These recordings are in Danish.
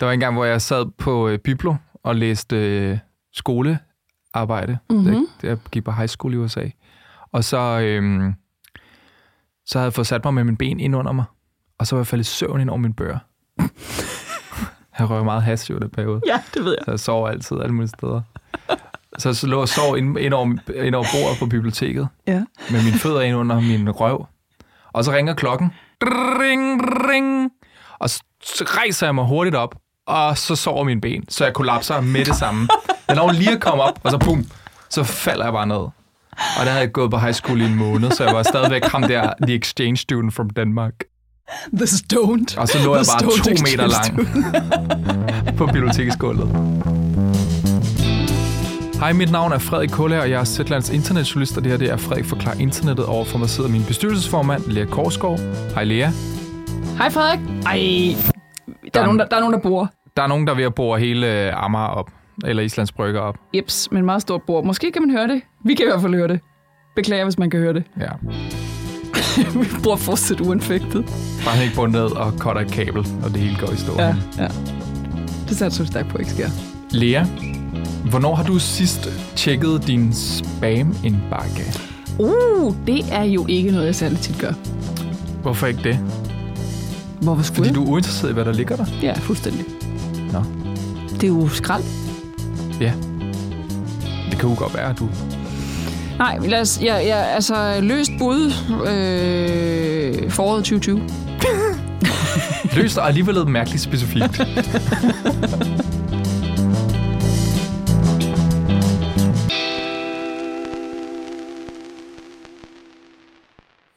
Der var en gang, hvor jeg sad på øh, Biblo og læste øh, skolearbejde. Mhm. Mm-hmm. Jeg gik på high school i USA. Og så, øh, så havde jeg fået sat mig med min ben ind under mig. Og så var jeg faldet i søvn ind over min bøger. jeg røg meget hash i den periode. Ja, det ved jeg. Så jeg sover altid alle mulige steder. Så, så lå jeg og sov ind, ind, over, ind over bordet på biblioteket. Ja. Med mine fødder ind under min røv. Og så ringer klokken. Ring, ring. Og så rejser jeg mig hurtigt op. Og så sover mine ben. Så jeg kollapser med det samme. Jeg når lige at komme op, og så bum. Så falder jeg bare ned. Og der havde jeg gået på high school i en måned, så jeg var stadigvæk ham der, the exchange student from Denmark. The stoned. Og så lå jeg bare to meter lang på biblioteksgulvet. Hej, mit navn er Frederik Kulle, og jeg er Zetlands internetjournalist, og det her det er Frederik Forklar Internettet. Overfor mig sidder min bestyrelsesformand, Lea Korsgaard. Hej Lea. Hej Frederik. Ej, der er, nogen, der, der er nogen, der bor. Der er nogen, der er ved at bore hele Amager op, eller Islands Brygge op. Jeps, med en meget stor bord. Måske kan man høre det. Vi kan i hvert fald høre det. Beklager, hvis man kan høre det. Ja. Vi bruger fortsat uanfægtet. Bare ikke bundet ned og cutter et kabel, og det hele går i stå. Ja, ja. Det satser du stærkt på, ikke sker. Lea, hvornår har du sidst tjekket din spam-indbakke? Uh, det er jo ikke noget, jeg særlig tit gør. Hvorfor ikke det? Hvorfor skulle Fordi jeg? du er uinteresseret i, hvad der ligger der? Ja, fuldstændig. Nå. Det er jo skrald. Ja. Det kan jo godt være, at du... Nej, lad os, ja, ja, altså løst bud øh, foråret 2020. Løst og alligevel lidt mærkeligt specifikt.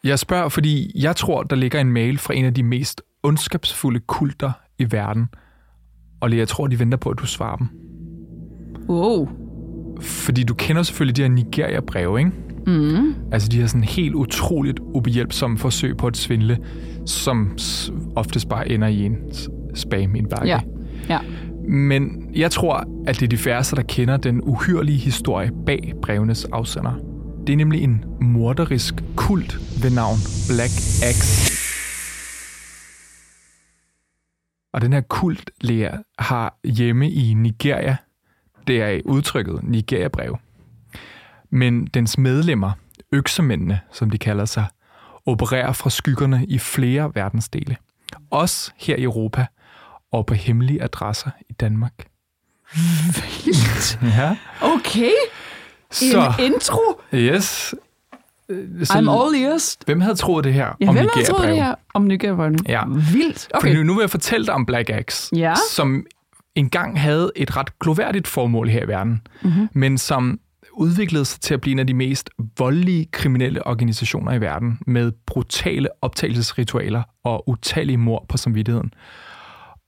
Jeg spørger, fordi jeg tror, der ligger en mail fra en af de mest ondskabsfulde kulter i verden. Og jeg tror, de venter på, at du svarer dem. Wow. Fordi du kender selvfølgelig de her Nigeria-breve, ikke? Mm. Altså de her sådan helt utroligt ubehjælpsomme forsøg på at svindle, som oftest bare ender i en spam i en bakke. Ja. Ja. Men jeg tror, at det er de færreste, der kender den uhyrlige historie bag brevenes afsender. Det er nemlig en morderisk kult ved navn Black Axe. Og den her kult, Lea, har hjemme i Nigeria. Det er udtrykket Nigeria-brev. Men dens medlemmer, øksemændene, som de kalder sig, opererer fra skyggerne i flere verdensdele. Også her i Europa og på hemmelige adresser i Danmark. Vildt. Ja. Okay. Så, En intro. yes. Øh, Så, I'm all ears. hvem havde troet det her Ja, om hvem havde troet det her om Nigeria Ja. Vildt. Okay. Okay. For nu, nu vil jeg fortælle dig om Black Axe, Ja. som engang havde et ret gloværdigt formål her i verden, mm-hmm. men som udviklede sig til at blive en af de mest voldelige kriminelle organisationer i verden, med brutale optagelsesritualer og utallige mord på samvittigheden.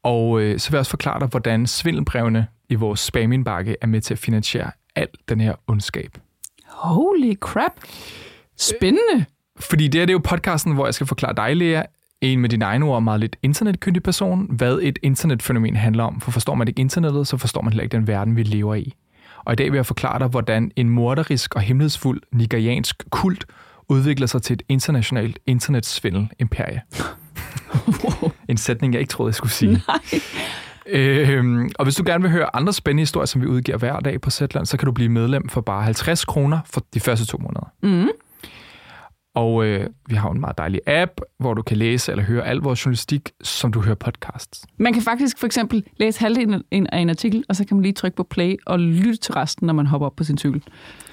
Og øh, så vil jeg også forklare dig, hvordan svindelbrevene i vores spamindbakke er med til at finansiere al den her ondskab. Holy crap. Spændende. Fordi det her det er jo podcasten, hvor jeg skal forklare dig, Lea, en med dine egne ord meget lidt internetkyndig person, hvad et internetfænomen handler om. For forstår man ikke internettet, så forstår man heller ikke den verden, vi lever i. Og i dag vil jeg forklare dig, hvordan en morderisk og hemmelighedsfuld nigeriansk kult udvikler sig til et internationalt internetsvindel-imperie. en sætning, jeg ikke troede, jeg skulle sige. Nej. Øhm, og hvis du gerne vil høre andre spændende historier, som vi udgiver hver dag på Zetland, så kan du blive medlem for bare 50 kroner for de første to måneder. Mm. Og øh, vi har en meget dejlig app, hvor du kan læse eller høre al vores journalistik, som du hører podcasts. Man kan faktisk for eksempel læse halvdelen af en- artikel, og så kan man lige trykke på play og lytte til resten, når man hopper op på sin cykel.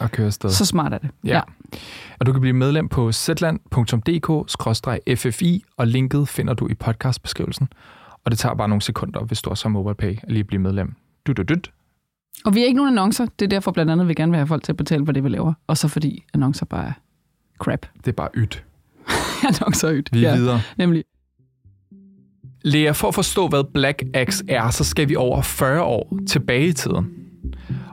Og køre afsted. Så smart er det. Ja. Og du kan blive medlem på zland.dk-ffi, og linket finder du i podcastbeskrivelsen. Og det tager bare nogle sekunder, hvis du også har MobilePay, at lige blive medlem. Du, du, du. Og vi har ikke nogen annoncer. Det er derfor blandt andet, vi gerne vil have folk til at betale for det, vi laver. Og så fordi annoncer bare er crap. Det er bare ydt. annoncer er ydt. Vi er ja. videre. Nemlig. Lea, for at forstå, hvad Black Axe er, så skal vi over 40 år tilbage i tiden.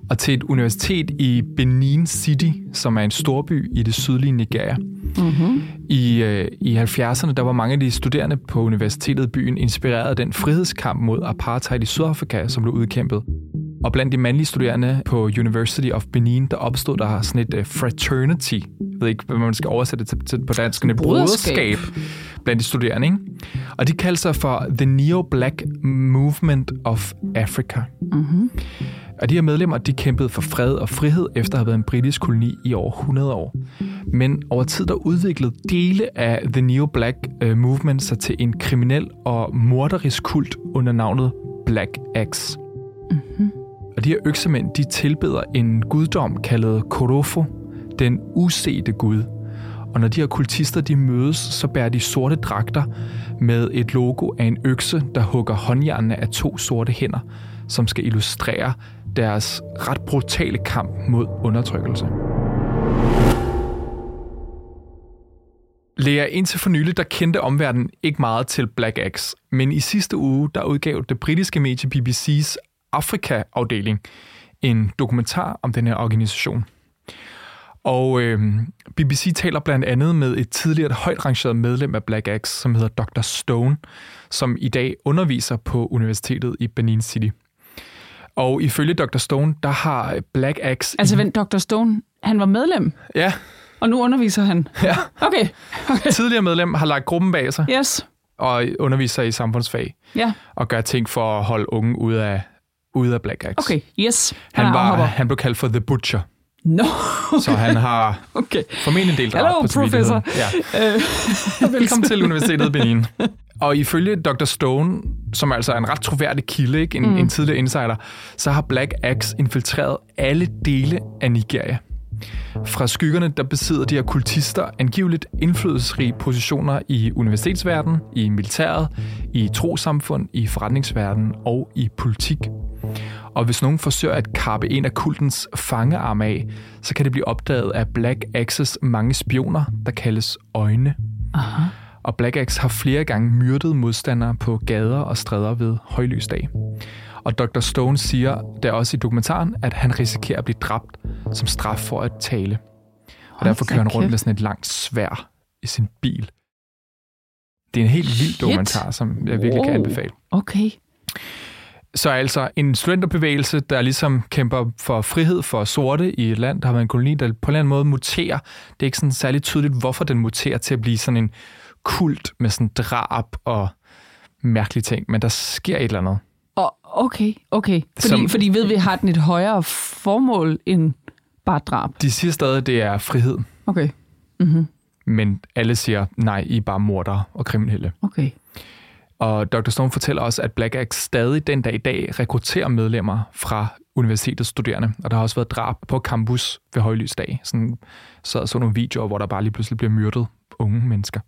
Og til et universitet i Benin City, som er en storby i det sydlige Nigeria. Mm-hmm. I, øh, I 70'erne der var mange af de studerende på universitetet i byen inspireret af den frihedskamp mod apartheid i Sydafrika, som blev udkæmpet. Og blandt de mandlige studerende på University of Benin, der opstod der sådan et uh, fraternity, ved ikke, hvad man skal oversætte til, til på dansk, Broderskab. broderskab blandt de studerende. Ikke? Og de kalder sig for The Neo-Black Movement of Africa. Mm-hmm. Og de her medlemmer, de kæmpede for fred og frihed efter at have været en britisk koloni i over 100 år. Men over tid der udviklede dele af The Neo-Black øh, Movement sig til en kriminel og morderisk kult under navnet Black Axe. Mm-hmm. Og de her øksemænd, de tilbeder en guddom kaldet Korofo, den usete gud. Og når de her kultister de mødes, så bærer de sorte dragter med et logo af en økse, der hugger håndjernene af to sorte hænder, som skal illustrere deres ret brutale kamp mod undertrykkelse. Lea, indtil for nylig, der kendte omverdenen ikke meget til Black Axe, men i sidste uge, der udgav det britiske medie BBC's Afrika-afdeling en dokumentar om den her organisation. Og øh, BBC taler blandt andet med et tidligere højt rangeret medlem af Black Axe, som hedder Dr. Stone, som i dag underviser på universitetet i Benin City. Og ifølge Dr. Stone, der har Black Axe... Altså, vent, Dr. Stone, han var medlem, Ja, og nu underviser han. ja. Okay, okay. Tidligere medlem har lagt gruppen bag sig Yes. og underviser i samfundsfag Ja, og gør ting for at holde unge ude af, ude af Black Axe. okay. Yes. Han, er var, han blev kaldt for The Butcher, No, så han har okay. formentlig en del drab Hello, på professor. Ja. Øh, Velkommen til Universitetet Benin. Og ifølge Dr. Stone, som altså er en ret troværdig kilde, ikke? En, mm. en tidligere insider, så har Black Axe infiltreret alle dele af Nigeria. Fra skyggerne, der besidder de her kultister angiveligt indflydelsesrige positioner i universitetsverdenen, i militæret, i trosamfund, i forretningsverdenen og i politik. Og hvis nogen forsøger at kappe en af kultens fangearme af, så kan det blive opdaget af Black Axes mange spioner, der kaldes øjne. Aha. Og Black Axe har flere gange myrdet modstandere på gader og stræder ved højlysdag. Og Dr. Stone siger der også i dokumentaren, at han risikerer at blive dræbt som straf for at tale. Og derfor kører han rundt med sådan et langt svær i sin bil. Det er en helt vild Shit. dokumentar, som jeg virkelig kan anbefale. Okay. Så altså en studenterbevægelse, der ligesom kæmper for frihed for sorte i et land, der har været en koloni, der på en eller anden måde muterer. Det er ikke sådan særlig tydeligt, hvorfor den muterer til at blive sådan en kult med sådan drab og mærkelige ting, men der sker et eller andet. Og, okay, okay. Fordi, Som- fordi ved vi, har den et højere formål end bare drab. De siger stadig, at det er frihed, Okay. Mm-hmm. men alle siger, nej, I er bare mordere og kriminelle. Okay. Og Dr. Stone fortæller også, at Black Axe stadig den dag i dag rekrutterer medlemmer fra universitetets studerende. Og der har også været drab på campus ved højlysdag. Sådan, så så nogle videoer, hvor der bare lige pludselig bliver myrdet unge mennesker.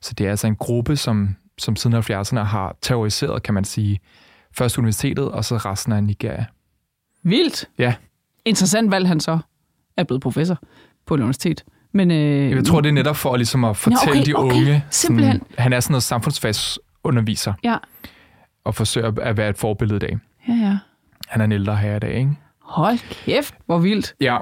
Så det er altså en gruppe, som, som siden 70'erne har terroriseret, kan man sige, først universitetet, og så resten af Nigeria. Vildt. Ja. Interessant valg, han så er blevet professor på et universitet. Men, øh, Jeg tror, det er netop for ligesom at fortælle okay, de okay. unge. Simpelthen. Sådan, han er sådan noget samfundsfagsunderviser, Ja, og forsøger at være et forbillede i dag. ja, ja. Han er en ældre herre i dag, ikke? Hold kæft, hvor vildt. Ja,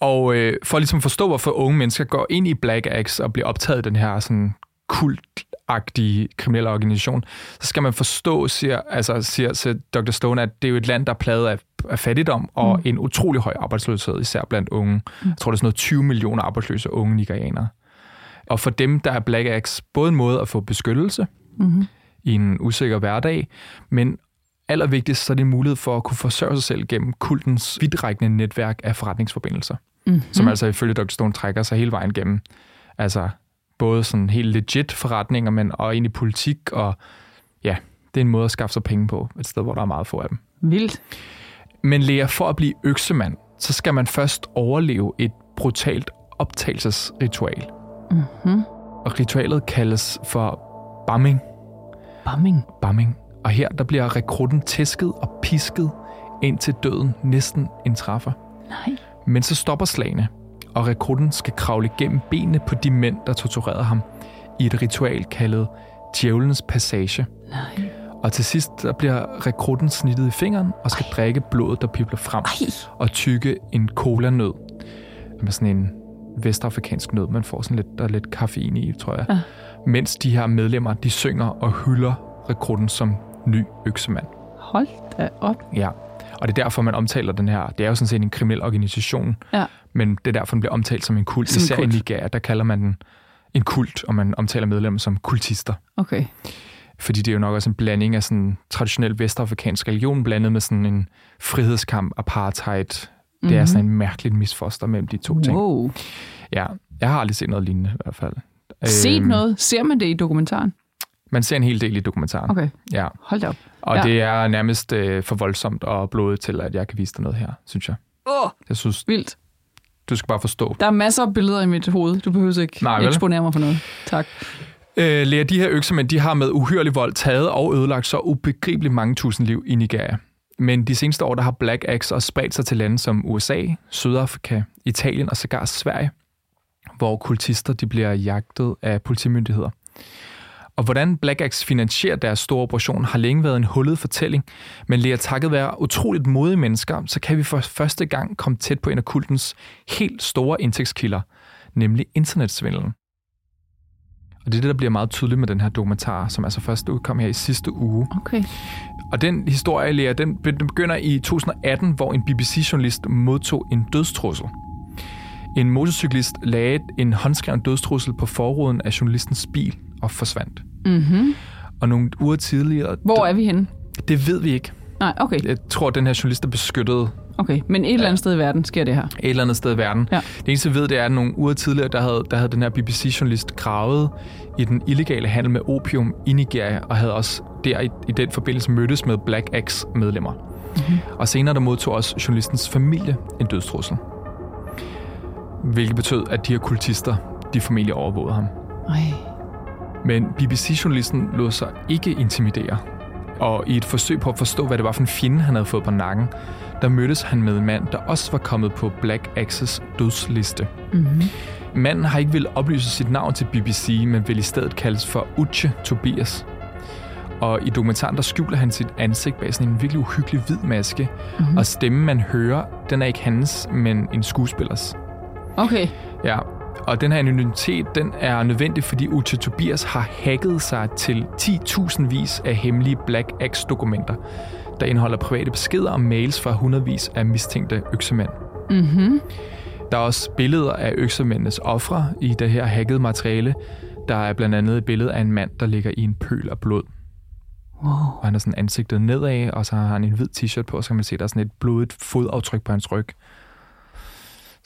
og øh, for ligesom at forstå, hvorfor unge mennesker går ind i Black Axe og bliver optaget i den her sådan kultagtige kriminelle organisation, så skal man forstå, siger, altså, siger, siger Dr. Stone, at det er jo et land, der er plaget af, af fattigdom og mm. en utrolig høj arbejdsløshed, især blandt unge. Mm. Jeg tror, det er sådan noget 20 millioner arbejdsløse unge nigerianere. Og for dem, der er Black Axe både en måde at få beskyttelse Mm-hmm. I en usikker hverdag, men allervigtigst så er det en mulighed for at kunne forsørge sig selv gennem kultens vidtrækkende netværk af forretningsforbindelser, Mm-hmm. som altså ifølge Dr. Stone trækker sig hele vejen gennem. Altså både sådan helt legit forretninger, men og ind i politik, og ja, det er en måde at skaffe sig penge på, et sted, hvor der er meget få af dem. Vildt. Men Lea, for at blive øksemand, så skal man først overleve et brutalt optagelsesritual. Mm-hmm. Og ritualet kaldes for bamming. Bumming. Bamming. Og her der bliver rekrutten tæsket og pisket indtil døden næsten indtræffer. Nej. Men så stopper slagene, og rekrutten skal kravle gennem benene på de mænd, der torturerede ham, i et ritual kaldet Djævelens Passage. Nej. Og til sidst der bliver rekrutten snittet i fingeren og skal drikke blodet, der pibler frem, Ej. og tykke en cola-nød. Med sådan en vestafrikansk nød, man får sådan lidt, der er lidt kaffein i, tror jeg. Ja. Mens de her medlemmer, de synger og hylder rekrutten som ny øksemand. Hold da op. Ja, Og det er derfor, man omtaler den her. Det er jo sådan set en kriminel organisation, Ja. men det er derfor, den bliver omtalt som en kult. Som en Især kult. i Nigeria, der kalder man den en kult, og man omtaler medlemmer som kultister. Okay. Fordi det er jo nok også en blanding af sådan traditionel vestafrikansk religion, blandet med sådan en frihedskamp, apartheid. Mm-hmm. Det er sådan en mærkeligt misfoster mellem de to ting. Mhm. Wow. Ja, jeg har aldrig set noget lignende i hvert fald. Set Øhm, noget? Ser man det i dokumentaren? Man ser en hel del i dokumentaren. Okay, Ja, hold da op. og Ja. ja. det er nærmest øh, for voldsomt og blodet til, at jeg kan vise dig noget her, synes jeg. Åh, oh, Jeg synes, vildt. du skal bare forstå. Der er masser af billeder i mit hoved. Du behøver ikke Nej, vel? eksponere mig for noget. Tak. Øh, Lea, de her øksemænd, de har med uhyrlig vold taget og ødelagt så ubegribeligt mange tusind liv i Nigeria. Men de seneste år, der har Black Axe også spredt sig til lande som USA, Sydafrika, Italien og sågar Sverige, hvor kultister de bliver jagtet af politimyndigheder. Og hvordan Black Axe finansierer deres store operation, har længe været en hullet fortælling, men Lea, takket være utroligt modige mennesker, så kan vi for første gang komme tæt på en af kultens helt store indtægtskilder, nemlig internetsvindelen. Og det er det, der bliver meget tydeligt med den her dokumentar, som altså først udkom her i sidste uge. Okay. Og den historie, Lea, den be- den begynder i 2018, hvor en BBC-journalist modtog en dødstrussel. En motorcyklist lagde en håndskreven dødstrussel på forruden af journalistens bil og forsvandt. Mm-hmm. Og nogle uger tidligere... Hvor er vi henne? Det ved vi ikke. Nej, okay. Jeg tror, at den her journalist er beskyttet okay. Men et eller andet sted i verden sker det her. et eller andet sted i verden. Ja. Det eneste, jeg ved, det er, at nogle uger tidligere, der havde, der havde den her BBC-journalist gravet i den illegale handel med opium i Nigeria, og havde også der i, i den forbindelse mødtes med Black Axe-medlemmer. Mm-hmm. Og senere der modtog også journalistens familie en dødstrussel. Hvilket betød, at de her kultister, de formentlig overvågede ham. Ej. Men BBC-journalisten lod sig ikke intimidere. Og i et forsøg på at forstå, hvad det var for en fjende, han havde fået på nakken, der mødtes han med en mand, der også var kommet på Black Axes dødsliste. Mm-hmm. Manden har ikke vil oplyse sit navn til BBC, men vil i stedet kaldes for Uche Tobias. Og i dokumentaren, der skjuler han sit ansigt bag sådan en virkelig uhyggelig hvid maske. Mm-hmm. Og stemmen, man hører, den er ikke hans, men en skuespillers. Okay. Ja, og den her anonymitet, den er nødvendig, fordi Uche Tobias har hacket sig til 10.000 vis af hemmelige Black Axe-dokumenter, der indeholder private beskeder og mails fra hundredvis af mistænkte øksemænd. Mm-hmm. Der er også billeder af øksemændenes ofre i det her hackede materiale. Der er blandt andet et billede af en mand, der ligger i en pøl af blod. Wow. Og han er sådan ansigtet nedad, og så har han en hvid t-shirt på, og så kan man se, der er sådan et blodigt fodaftryk på hans ryg.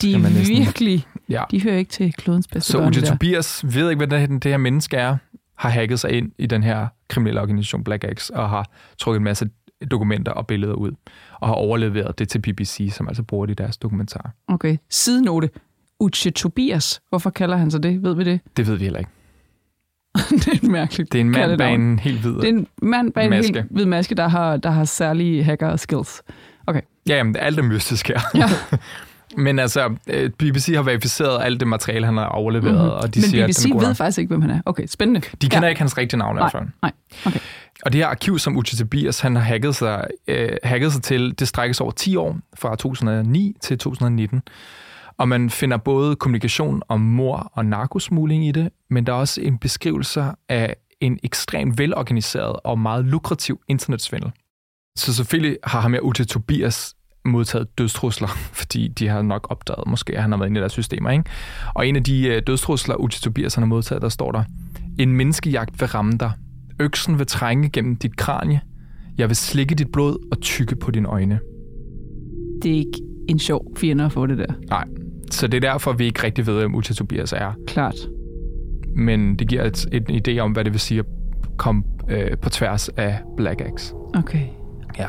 De er næsten- virkelig... Ja. De hører ikke til klodens bedste Så der. Tobias ved ikke, hvad det, det her menneske er, har hacket sig ind i den her kriminelle organisation Black Axe, og har trukket en masse dokumenter og billeder ud, og har overleveret det til BBC, som altså bruger det i deres dokumentar. Okay. Sidenote. Uche Tobias. Hvorfor kalder han sig det? Ved vi det? Det ved vi heller ikke. det er et mærkeligt Det er en mand bag en helt hvid. Det er en mand bag en Maske. helt hvid maske, der har, der har særlige hacker skills. Okay. Ja, jamen, alt er mystisk her. Ja. Men altså, øh, BBC har verificeret alt det materiale, han har overleveret, Mhm. mm-hmm. og de Men siger, BBC at ved faktisk ikke, hvem han er. Okay, spændende. De kender ja. ikke hans rigtige navn i Nej, hvert fald. nej. Okay. Og det her arkiv, som Uche Tobias han har hacket sig, øh, hacket sig til, det strækkes over 10 år, fra 2009 til 2019. Og man finder både kommunikation om mor og narkosmugling i det, men der er også en beskrivelse af en ekstremt velorganiseret og meget lukrativ internetsvindel. Så selvfølgelig har ham her Uche Tobias modtaget dødstrusler, fordi de har nok opdaget, måske at han har været inde i deres systemer. Ikke? Og en af de øh, dødstrusler, Uche Tobias han har modtaget, der står der, en menneskejagt vil ramme dig. Øksen vil trænge gennem dit kranie. Jeg vil slikke dit blod og tykke på dine øjne. Det er ikke en sjov fjende at få det der. Nej, så det er derfor, vi ikke rigtig ved, hvem Uche Tobias er. Klart. Men det giver et, et, en idé om, hvad det vil sige at komme øh, på tværs af Black Axe. Okay. Ja.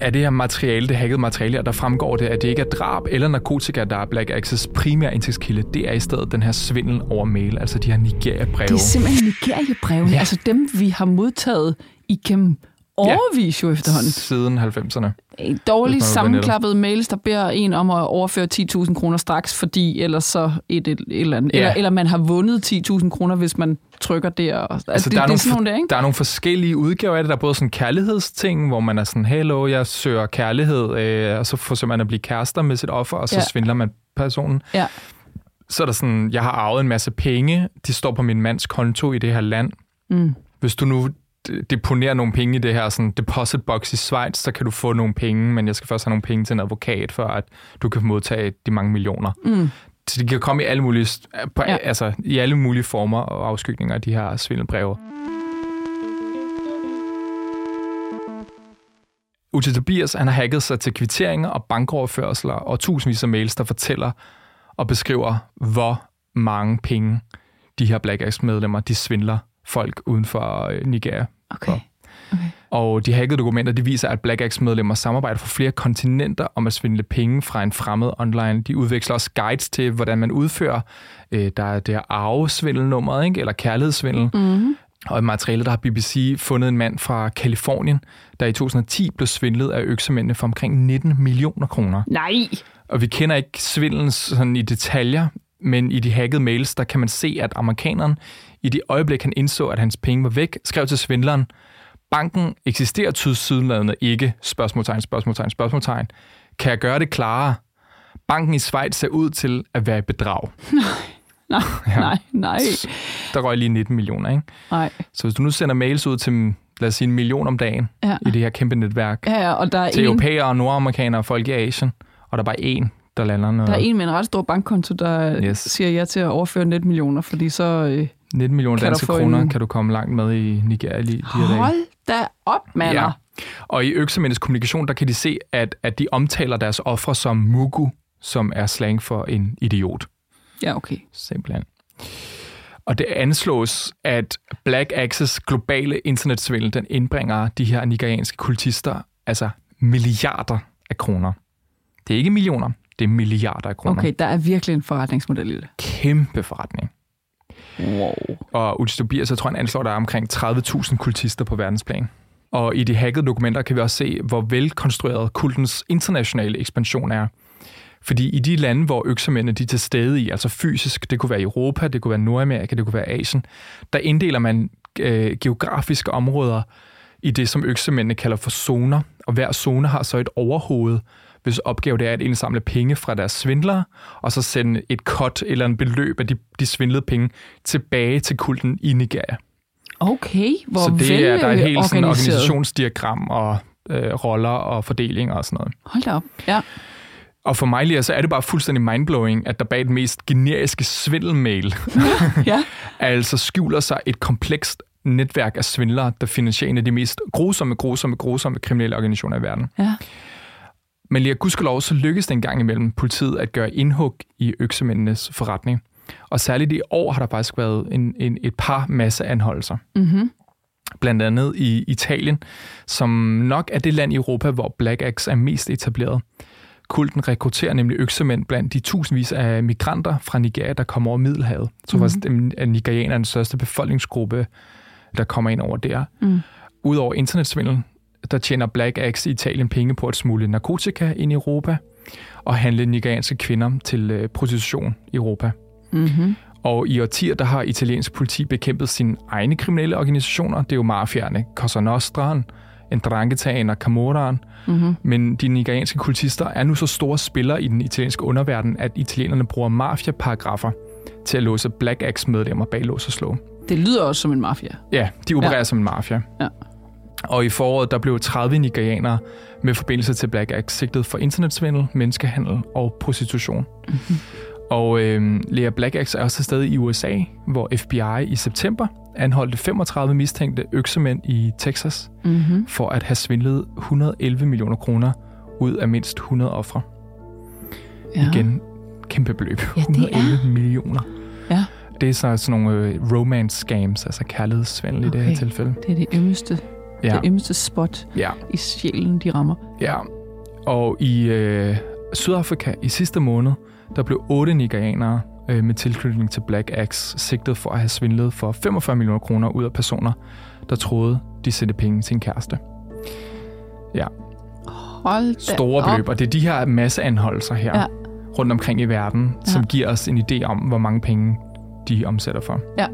Af det her materiale, det hackede materiale, her, der fremgår det, at det ikke er drab eller narkotika, der er Black Axes primære indtægtskilde. Det er i stedet den her svindel over mail, altså de her Nigeria-breve. Det er simpelthen Nigeria-brevene. Ja. Ja. Altså dem, vi har modtaget igennem overvis jo efterhånden. Siden 90'erne. Dårligt sammenklappede mails, der beder en om at overføre 10.000 kroner straks, fordi ellers så et, et, et eller andet. Ja. Eller, eller man har vundet 10.000 kroner, hvis man trykker der. Altså, altså det, der, er det er nogle, sådan nogle der, ikke? der er nogle forskellige udgaver af det. Der er både sådan kærlighedsting, hvor man er sådan, hello, jeg søger kærlighed, øh, og så forsøger man at blive kærester med sit offer, og så ja. svindler man personen. Ja. Så er der sådan, jeg har arvet en masse penge, de står på min mands konto i det her land. Mm. Hvis du nu deponere nogle penge i det her sådan deposit box i Schweiz, så kan du få nogle penge, men jeg skal først have nogle penge til en advokat, for at du kan modtage de mange millioner. Mm. Så det kan komme i alle mulige, på, Ja. altså, i alle mulige former og afskygninger af de her svindelbreve. Uti Tobias han har hacket sig til kvitteringer og bankoverførsler og tusindvis af mails, der fortæller og beskriver, hvor mange penge de her Black Axe-medlemmer, de svindler folk uden for øh, Nigeria. Okay. Og de hackede dokumenter, de viser, at Black Axe-medlemmer samarbejder for flere kontinenter om at svindle penge fra en fremmed online. De udveksler også guides til, hvordan man udfører. Øh, der er det her arvesvindelnummer, ikke? eller kærlighedssvindel. Mm-hmm. Og i materialet der har BBC fundet en mand fra Kalifornien, der i 2010 blev svindlet af øksemændene for omkring 19 millioner kroner. Nej! Og vi kender ikke svindlen sådan i detaljer, men i de hackede mails, der kan man se, at amerikaneren i det øjeblik, han indså, at hans penge var væk, skrev til svindleren, banken eksisterer tydeligvis ikke, spørgsmålstegn, spørgsmålstegn, spørgsmålstegn. Kan jeg gøre det klarere? Banken i Schweiz ser ud til at være et bedrag. Nej, Ja. nej, nej, Der røg lige 19 millioner, ikke? nej. Så hvis du nu sender mails ud til, lad os sige, en million om dagen Ja. i det her kæmpe netværk, Ja, ja, og der er, til en, europæere og nordamerikanere og folk i Asien, og der er bare én, der lander noget. der er en med en ret stor bankkonto, der Yes. siger ja til at overføre 19 millioner, fordi så... Øh, 19 millioner danske kroner en- kan du komme langt med i Nigeria lige de her dage. hold da op, mander! Ja. Og i øksemændenes kommunikation, der kan de se, at, at de omtaler deres ofre som mugu, som er slang for en idiot. ja, okay. Simpelthen. Og det anslås, at Black Access globale internetsvindel, den indbringer de her nigerianske kultister, altså milliarder af kroner. Det er ikke millioner, det er milliarder af kroner. Okay, der er virkelig en forretningsmodel i det. Kæmpe forretning. Wow. Og Tobias, jeg tror, han anslår, der er omkring 30.000 kultister på verdensplan. Og i de hackede dokumenter kan vi også se, hvor velkonstrueret kultens internationale ekspansion er. Fordi i de lande, hvor øksemændene de er til stede i, altså fysisk, det kunne være Europa, det kunne være Nordamerika, det kunne være Asien, der inddeler man øh, geografiske områder i det, som øksemændene kalder for zoner. Og hver zone har så et overhoved, hvis opgave det er at indsamle penge fra deres svindlere, og så sende et cut eller en beløb af de, de svindlede penge tilbage til kulten i Nigeria. Okay, hvor så det er, der er et helt sådan organisationsdiagram og øh, roller og fordelinger og sådan noget. Hold da op. Ja. Og for mig lige, så er det bare fuldstændig mindblowing, at der bag den mest generiske svindelmail ja. altså skjuler sig et komplekst netværk af svindlere, der finansierer en af de mest grusomme, grusomme, grusomme kriminelle organisationer i verden. Ja. Men lige gudskelov, så lykkes det en gang imellem politiet at gøre indhug i øksemændenes forretning. Og særligt i år har der faktisk været en, en, et par masseanholdelser. Mm-hmm. Blandt andet i Italien, som nok er det land i Europa, hvor Black Axe er mest etableret. Kulten rekrutterer nemlig øksemænd blandt de tusindvis af migranter fra Nigeria, der kommer over Middelhavet. Så Mhm. faktisk er nigerianerne den største befolkningsgruppe, der kommer ind over der. Mm. Udover internetsvindel, der tjener Black Axe i Italien penge på at smule narkotika ind i Europa og handle nigerianske kvinder til øh, prostitution i Europa. Mm-hmm. Og i årtier, der har italiensk politi bekæmpet sine egne kriminelle organisationer. Det er jo mafiaerne, Cosa Nostra'en, Ndranghetaen og Camorraen. Mm-hmm. Men de nigerianske kultister er nu så store spillere i den italienske underverden, at italienerne bruger mafia-paragrafer til at låse Black Axe-medlemmer bag lås og slå. Det lyder også som en mafia. Ja, de opererer ja. som en mafia. Ja. Og i foråret, der blev 30 nigerianere med forbindelse til Black Axe sigtet for internetsvindel, menneskehandel og prostitution. Mm-hmm. Og øh, Lea Black Axe er også stede i USA, hvor FBI i september anholdte 35 mistænkte øksemænd i Texas Mm-hmm. for at have svindlet 111 millioner kroner ud af mindst 100 ofre. Ja. Igen, kæmpe beløb. Ja, det er. 111 millioner. Ja. Det er så sådan nogle øh, romance scams, altså kærlighedssvindel okay. i det her tilfælde. Det er det ømmeste, Ja, det ømmeste spot ja, i sjælen, de rammer. ja. Og i øh, Sydafrika i sidste måned, der blev otte nigerianere øh, med tilknytning til Black Axe sigtet for at have svindlet for 45 millioner kroner ud af personer, der troede, de sendte penge til en kæreste. Hold da Store op. beløb, og det er de her masseanholdelser her Ja. ja. rundt omkring i verden, som Ja. giver os en idé om, hvor mange penge de omsætter for. Ja.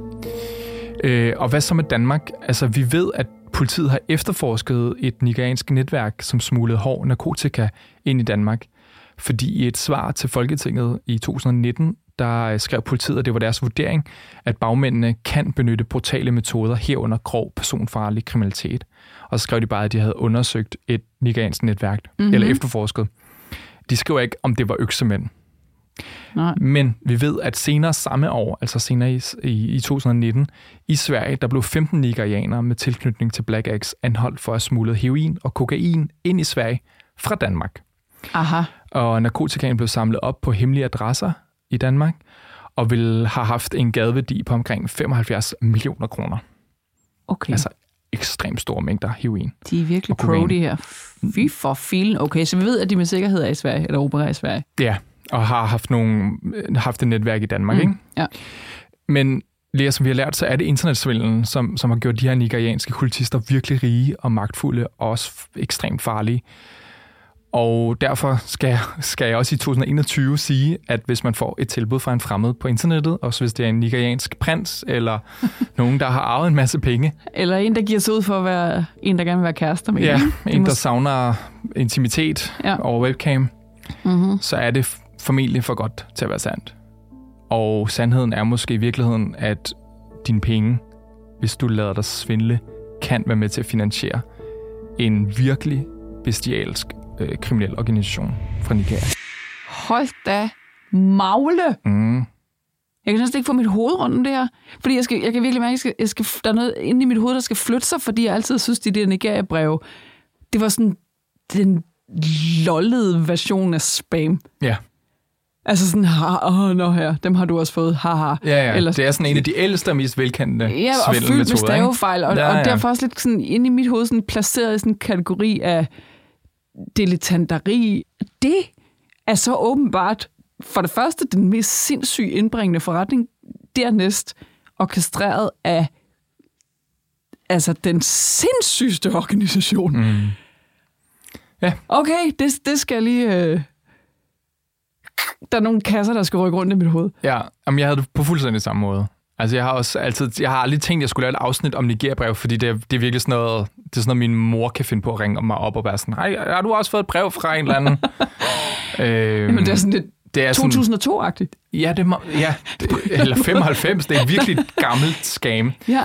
Øh, og hvad så med Danmark? Altså, vi ved, at politiet har efterforsket et nigeriansk netværk, som smuglede hård narkotika ind i Danmark. Fordi i et svar til Folketinget i 2019, der skrev politiet, at det var deres vurdering, at bagmændene kan benytte brutale metoder herunder grov personfarlig kriminalitet. Og så skrev de bare, at de havde undersøgt et nigeriansk netværk, Mhm. mm-hmm. eller efterforsket. De skriver ikke, om det var øksemænd. Nej. Men vi ved, at senere samme år, altså senere i, i, i 2019, i Sverige, der blev 15 nigerianere med tilknytning til Black Axe anholdt for at smule heroin og kokain ind i Sverige fra Danmark. Aha. Og narkotikaen blev samlet op på hemmelige adresser i Danmark, og vil have haft en gadeværdi på omkring 75 millioner kroner. Okay. Altså ekstremt store mængder heroin. de er virkelig pro, de her. Fy for filen. Okay, så vi ved, at de med sikkerhed er i Sverige, eller opererer i Sverige. Ja, og har haft, nogle, haft et netværk i Danmark, mm. ikke? Ja. Men Lea, som vi har lært, så er det internetsvindelen, som, som har gjort de her nigerianske kultister virkelig rige og magtfulde, og også ekstremt farlige. Og derfor skal skal jeg også i 2021 sige, at hvis man får et tilbud fra en fremmed på internettet, også hvis det er en nigeriansk prins, eller nogen, der har arvet en masse penge, Eller en, der giver sig ud for at være en, der gerne vil være kærester med ja, en. der savner intimitet Ja. over webcam, Mm-hmm. så er det formentlig for godt til at være sandt. Og sandheden er måske i virkeligheden, at dine penge, hvis du lader dig svindle, kan være med til at finansiere en virkelig bestialsk øh, kriminel organisation fra Nigeria. Hold da magle. Mm. Jeg kan næsten ikke få mit hoved rundt om det her. Fordi jeg, skal, jeg kan virkelig mærke, at jeg skal, jeg skal, der er noget inde i mit hoved, der skal flytte sig, fordi jeg altid synes, de der Nigeria-breve, det var sådan den lollede version af spam. Ja. Altså sådan, åh, oh, nå her, dem har du også fået, haha. Ja, ja. Eller-. Det er sådan en af de ældste og mest velkendte Ja, og fyldt med stavefejl, og, Ja, ja, og derfor også lidt sådan inde i mit hoved sådan placeret i sådan en kategori af dilettanteri. Det er så åbenbart for det første den mest sindssyge indbringende forretning, dernæst orkestreret af altså den sindssygste organisation. Mm. Ja. Okay, det, det skal jeg lige... Øh... Der er nogle kasser, der skal rykke rundt i mit hoved. Ja, jamen, jeg havde det på fuldstændig samme måde. Altså, jeg har også altid, jeg har aldrig tænkt, at jeg skulle lave et afsnit om Nigeria-brev, fordi det er, det er virkelig sådan noget, det er sådan noget, min mor kan finde på at ringe mig op og være sådan, hej, har du også fået et brev fra en eller anden? øhm, Men det er sådan lidt det er sådan, 2002-agtigt. ja, det må, ja, det, eller 95, det er virkelig et gammelt scam. Ja,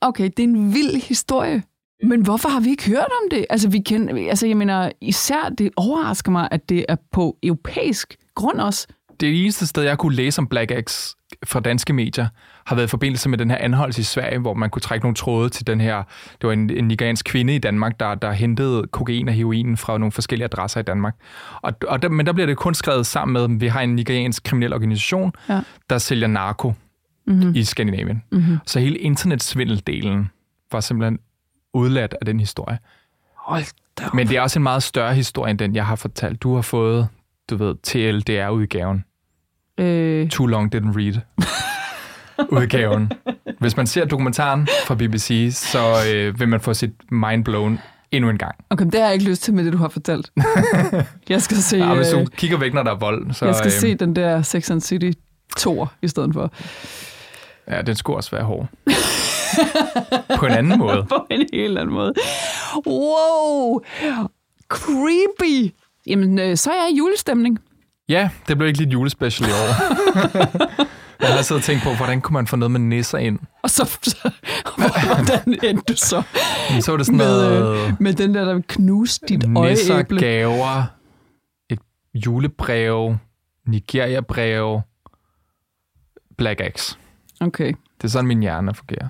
okay, det er en vild historie. Men hvorfor har vi ikke hørt om det? Altså, vi kender, altså jeg mener, især det overrasker mig, at det er på europæisk grund også. Det eneste sted, jeg kunne læse om Black Axe fra danske medier, har været i forbindelse med den her anholdelse i Sverige, hvor man kunne trække nogle tråde til den her, det var en, en nigeriansk kvinde i Danmark, der, der hentede kokain og heroin fra nogle forskellige adresser i Danmark. Og, og der, men der bliver det kun skrevet sammen med, at vi har en nigeriansk kriminel organisation, Ja. der sælger narko Mm-hmm. i Skandinavien. Mm-hmm. Så hele internetsvindeldelen var simpelthen udladt af den historie. Hold da op. Men det er også en meget større historie, end den, jeg har fortalt. Du har fået, du ved, TLDR-udgaven. Øh, Too Long Didn't Read udgaven. Hvis man ser dokumentaren fra BBC, så øh, vil man få sit mind blown endnu en gang. okay, det har jeg ikke lyst til med det, du har fortalt. jeg skal se, Ja, hvis du øh, kigger væk, når der er vold, så jeg skal øh, se den der Sex and City tour i stedet for. ja, den skulle også være hård. På en anden måde. på en helt anden måde. Wow! Creepy! Jamen, øh, så er jeg i julestemning. Ja, det blev ikke lidt julespecial i år. jeg har siddet og tænkt på, hvordan kunne man få noget med nisser ind? Og så, så hvordan endte du så Men så var det sådan med, noget... øh, med den der, der knuste dit nisser, øjeæble? gaver, et julebrev, Nigeria-brev, Black Axe. Okay, Det er sådan, min hjerne fungerer.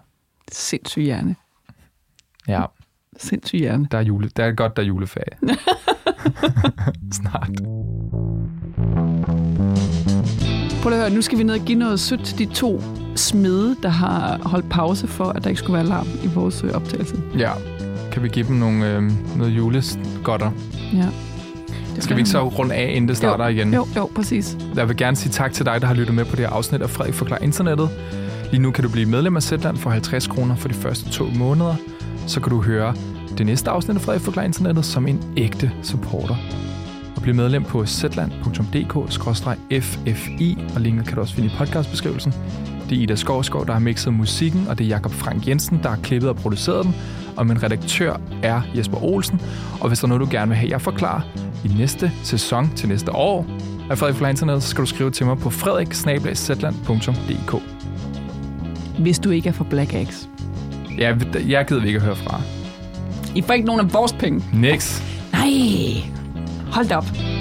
sindssyg hjerne. Ja, Sindssyg hjerne. der er, jule, der er godt, der er juleferie. Snart. Prøv at høre, nu skal vi ned og give noget sødt til de to smede, der har holdt pause for, at der ikke skulle være alarm i vores øh, optagelse. Ja, kan vi give dem nogle, øh, noget julegodter? Ja. Det Skal vi ikke så runde af, inden det starter igen? Jo, jo, præcis. Jeg vil gerne sige tak til dig, der har lyttet med på det her afsnit af Frederik Forklar Internettet. Lige nu kan du blive medlem af Zetland for 50 kroner for de første to måneder. Så kan du høre det næste afsnit af Frederik Forklarer Internettet som en ægte supporter. Og bliv medlem på zland.dk-ffi, og linket kan du også finde i podcastbeskrivelsen. Det er Ida Skovsgaard, der har mixet musikken, og det er Jakob Frank Jensen, der har klippet og produceret den. Og min redaktør er Jesper Olsen. Og hvis der er noget, du gerne vil have, jeg forklarer i næste sæson til næste år af Frederik Forklarer Internettet, så skal du skrive til mig på frederik Hvis du ikke er for Black Axe. Ja, jeg gider vi ikke at høre fra. I får ikke nogen af vores penge. Niks. Nej. Hold da op.